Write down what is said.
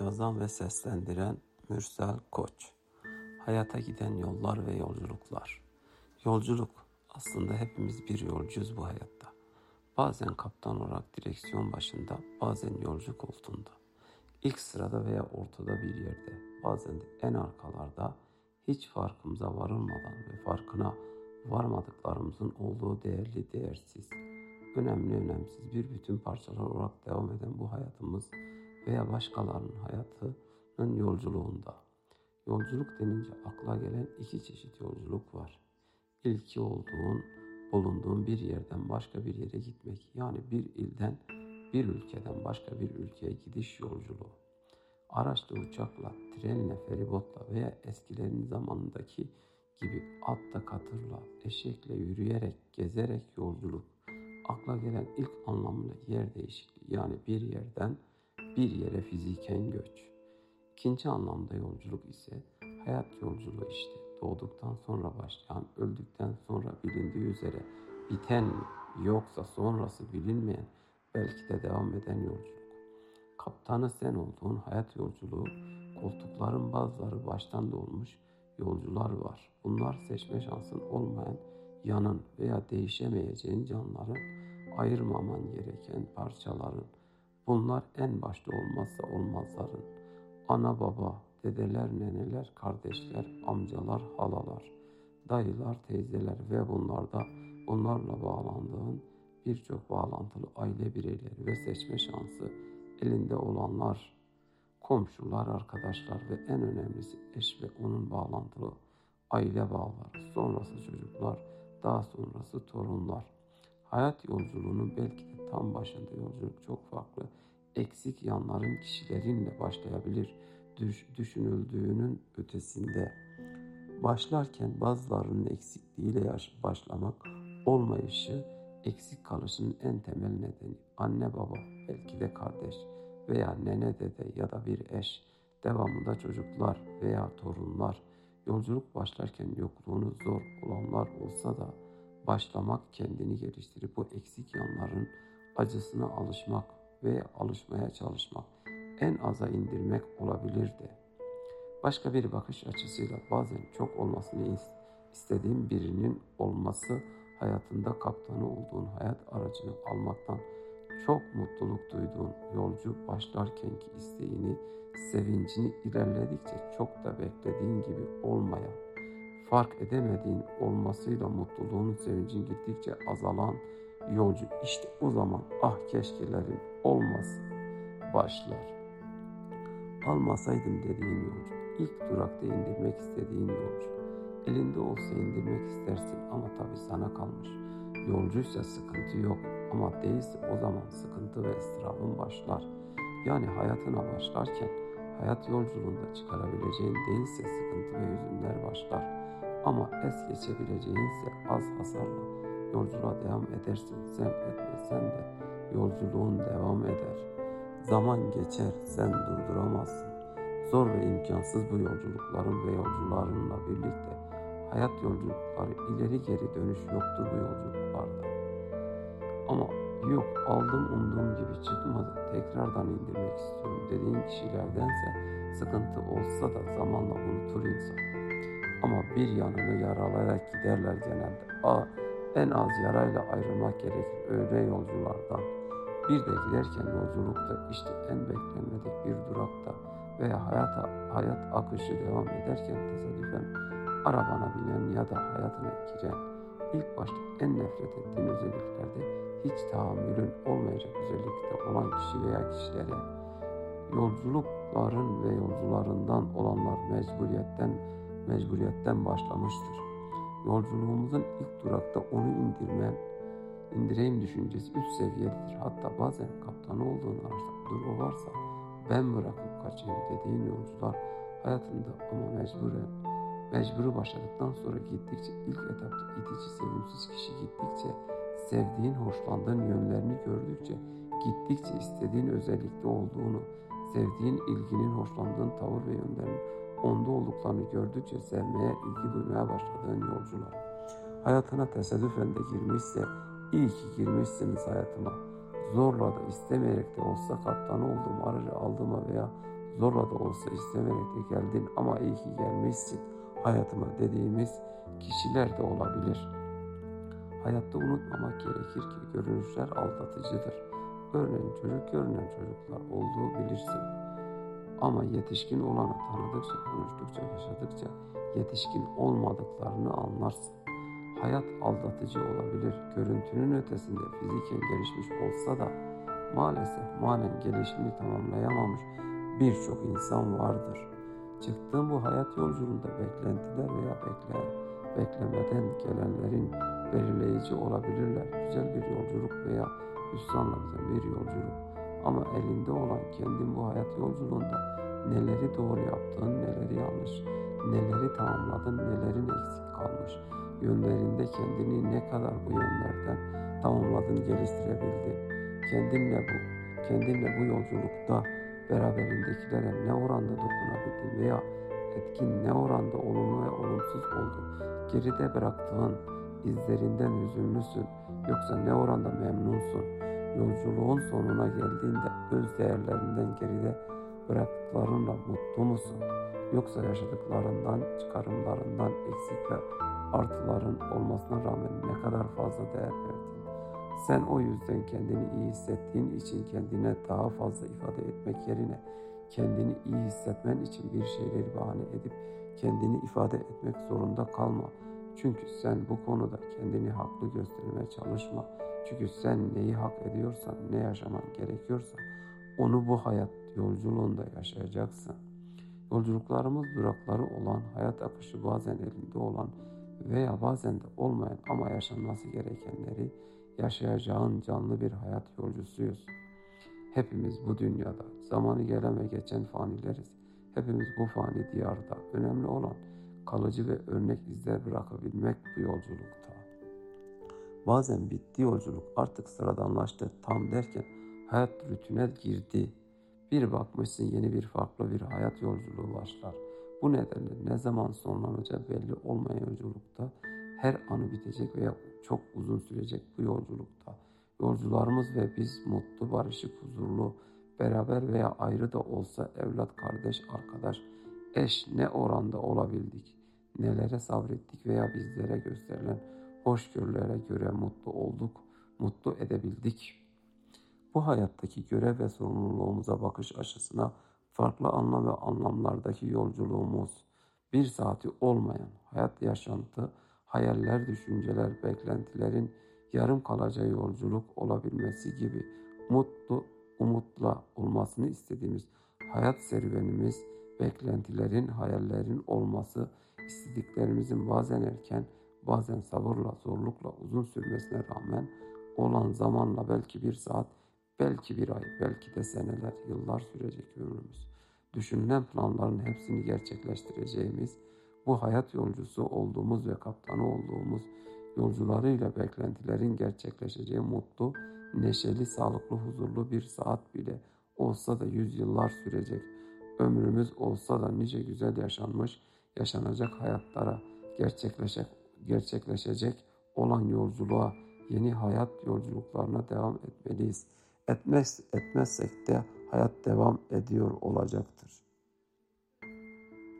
Yazan ve seslendiren Mürsel Koç Hayata giden yollar ve yolculuklar Yolculuk aslında hepimiz bir yolcuyuz bu hayatta. Bazen kaptan olarak direksiyon başında, bazen yolcu koltuğunda. İlk sırada veya ortada bir yerde, bazen de en arkalarda hiç farkımıza varılmadan ve farkına varmadıklarımızın olduğu değerli değersiz, önemli önemsiz bir bütün parçalar olarak devam eden bu hayatımız veya başkalarının hayatının yolculuğunda. Yolculuk denince akla gelen iki çeşit yolculuk var. İlki olduğun, bulunduğun bir yerden başka bir yere gitmek. Yani bir ilden, bir ülkeden başka bir ülkeye gidiş yolculuğu. Araçla, uçakla, trenle, feribotla veya eskilerin zamanındaki gibi atla, katırla, eşekle, yürüyerek, gezerek yolculuk. Akla gelen ilk anlamıyla yer değişikliği yani bir yerden bir yere fiziken göç. İkinci anlamda yolculuk ise hayat yolculuğu işte. Doğduktan sonra başlayan, öldükten sonra bilindiği üzere biten mi yoksa sonrası bilinmeyen belki de devam eden yolculuk. Kaptanı sen olduğun hayat yolculuğu, koltukların bazıları baştan dolmuş yolcular var. Bunlar seçme şansın olmayan yanın veya değişemeyeceğin canların, ayırmaman gereken parçaların, Bunlar en başta olmazsa olmazların. Ana baba, dedeler, neneler, kardeşler, amcalar, halalar, dayılar, teyzeler ve bunlarda bunlarla bağlandığın birçok bağlantılı aile bireyleri ve seçme şansı elinde olanlar, komşular, arkadaşlar ve en önemlisi eş ve onun bağlantılı aile bağları, sonrası çocuklar, daha sonrası torunlar. Hayat yolculuğunun belki tam başında yolculuk çok farklı, eksik yanların kişilerinle başlayabilir. Düş, düşünüldüğünün ötesinde. Başlarken bazılarının eksikliğiyle başlamak, olmayışı, eksik kalışının en temel nedeni. Anne baba, belki de kardeş veya nene dede ya da bir eş, devamında çocuklar veya torunlar, yolculuk başlarken yokluğunu zor olanlar olsa da başlamak kendini geliştirip bu eksik yanların acısına alışmak ve alışmaya çalışmak en aza indirmek olabilirdi. Başka bir bakış açısıyla bazen çok olmasını istediğin birinin olması hayatında kaptanı olduğun hayat aracını almaktan çok mutluluk duyduğun yolcu başlarkenki isteğini, sevincini ilerledikçe çok da beklediğin gibi olmayan, fark edemediğin olmasıyla mutluluğun, sevincin gittikçe azalan yolcu işte o zaman ah keşkelerin olmasın başlar. Almasaydım dediğin yolcu, ilk durakta indirmek istediğin yolcu. Elinde olsa indirmek istersin ama tabii sana kalmış. Yolcuysa sıkıntı yok ama değilse o zaman sıkıntı ve ıstırabın başlar. Yani hayatına başlarken hayat yolculuğunda çıkarabileceğin değilse sıkıntı ve hüzünler başlar. Ama es geçebileceğinse az hasarla Yolculuğa devam edersin sen etmesen de yolculuğun devam eder. Zaman geçer sen durduramazsın. Zor ve imkansız bu yolculukların ve yolcularınla birlikte hayat yolculukları ileri geri dönüş yoktur bu yolculuklarda. Ama yok aldım umduğum gibi çıkmadı tekrardan indirmek istiyorum dediğin kişilerdense sıkıntı olsa da zamanla unutur insan. Ama bir yanını yaralayarak giderler genelde. Aa en az yarayla ayrılmak gerekir öyle yolculardan. Bir de giderken yolculukta işte en beklenmedik bir durakta veya hayata, hayat akışı devam ederken tesadüfen arabana binen ya da hayatına giren ilk başta en nefret ettiğin özelliklerde hiç tahammülün olmayacak özellikte olan kişi veya kişilere yolculukların ve yolcularından olanlar mecburiyetten mecburiyetten başlamıştır. Yolculuğumuzun ilk durakta onu indirmen, indireyim düşüncesi üst seviyededir. Hatta bazen kaptanı olduğun araçta dur varsa ben bırakıp kaçayım dediğin yolcular hayatında ama mecburen mecburu başladıktan sonra gittikçe ilk etapta itici sevimsiz kişi gittikçe sevdiğin hoşlandığın yönlerini gördükçe gittikçe istediğin özellikte olduğunu sevdiğin ilginin hoşlandığın tavır ve yönlerini onda olduklarını gördükçe sevmeye, ilgi duymaya başladığın yolcular. Hayatına tesadüfen de girmişse iyi ki girmişsiniz hayatıma. Zorla da istemeyerek de olsa kaptan olduğum aracı aldığıma veya zorla da olsa istemeyerek de geldin ama iyi ki gelmişsin hayatıma dediğimiz kişiler de olabilir. Hayatta unutmamak gerekir ki görünüşler aldatıcıdır. Örneğin çocuk görünen çocuklar olduğu bilirsin. Ama yetişkin olanı tanıdıkça, konuştukça, yaşadıkça yetişkin olmadıklarını anlarsın. Hayat aldatıcı olabilir. Görüntünün ötesinde fiziken gelişmiş olsa da maalesef manen gelişimini tamamlayamamış birçok insan vardır. Çıktığım bu hayat yolculuğunda beklentiler veya bekle, beklemeden gelenlerin belirleyici olabilirler. Güzel bir yolculuk veya hüsranla biten bir yolculuk. Ama elinde olan kendin bu hayat yolculuğunda neleri doğru yaptın, neleri yanlış, neleri tamamladın, nelerin eksik kalmış, yönlerinde kendini ne kadar bu yönlerden tamamladın, geliştirebildin. Kendinle bu, kendinle bu yolculukta beraberindekilere ne oranda dokunabildin veya etkin ne oranda olumlu ve olumsuz oldu. Geride bıraktığın izlerinden üzülmüşsün yoksa ne oranda memnunsun. Yolculuğun sonuna geldiğinde öz değerlerinden geride bıraktıklarınla mutlu musun? Yoksa yaşadıklarından, çıkarımlarından eksik ve artıların olmasına rağmen ne kadar fazla değer verdin? Sen o yüzden kendini iyi hissettiğin için kendine daha fazla ifade etmek yerine kendini iyi hissetmen için bir şeyleri bahane edip kendini ifade etmek zorunda kalma. Çünkü sen bu konuda kendini haklı göstermeye çalışma. Çünkü sen neyi hak ediyorsan, ne yaşaman gerekiyorsa onu bu hayat yolculuğunda yaşayacaksın. Yolculuklarımız durakları olan, hayat akışı bazen elinde olan veya bazen de olmayan ama yaşanması gerekenleri yaşayacağın canlı bir hayat yolcusuyuz. Hepimiz bu dünyada zamanı gelen ve geçen fanileriz. Hepimiz bu fani diyarda önemli olan kalıcı ve örnek izler bırakabilmek bu yolculukta. Bazen bitti yolculuk artık sıradanlaştı tam derken hayat rutine girdi. Bir bakmışsın yeni bir farklı bir hayat yolculuğu başlar. Bu nedenle ne zaman sonlanacağı belli olmayan yolculukta her anı bitecek veya çok uzun sürecek bu yolculukta. Yolcularımız ve biz mutlu, barışık, huzurlu, beraber veya ayrı da olsa evlat, kardeş, arkadaş, eş ne oranda olabildik, nelere sabrettik veya bizlere gösterilen hoşgörülere göre mutlu olduk, mutlu edebildik. Bu hayattaki görev ve sorumluluğumuza bakış açısına farklı anlam ve anlamlardaki yolculuğumuz, bir saati olmayan hayat yaşantı, hayaller, düşünceler, beklentilerin yarım kalacağı yolculuk olabilmesi gibi mutlu, umutla olmasını istediğimiz hayat serüvenimiz, beklentilerin, hayallerin olması, istediklerimizin bazen erken, bazen sabırla, zorlukla uzun sürmesine rağmen olan zamanla belki bir saat, belki bir ay, belki de seneler, yıllar sürecek ömrümüz. Düşünülen planların hepsini gerçekleştireceğimiz, bu hayat yolcusu olduğumuz ve kaptanı olduğumuz yolcularıyla beklentilerin gerçekleşeceği mutlu, neşeli, sağlıklı, huzurlu bir saat bile olsa da yüzyıllar sürecek. Ömrümüz olsa da nice güzel yaşanmış, yaşanacak hayatlara gerçekleşecek, gerçekleşecek olan yolculuğa, yeni hayat yolculuklarına devam etmeliyiz. Etmez, etmezsek de hayat devam ediyor olacaktır.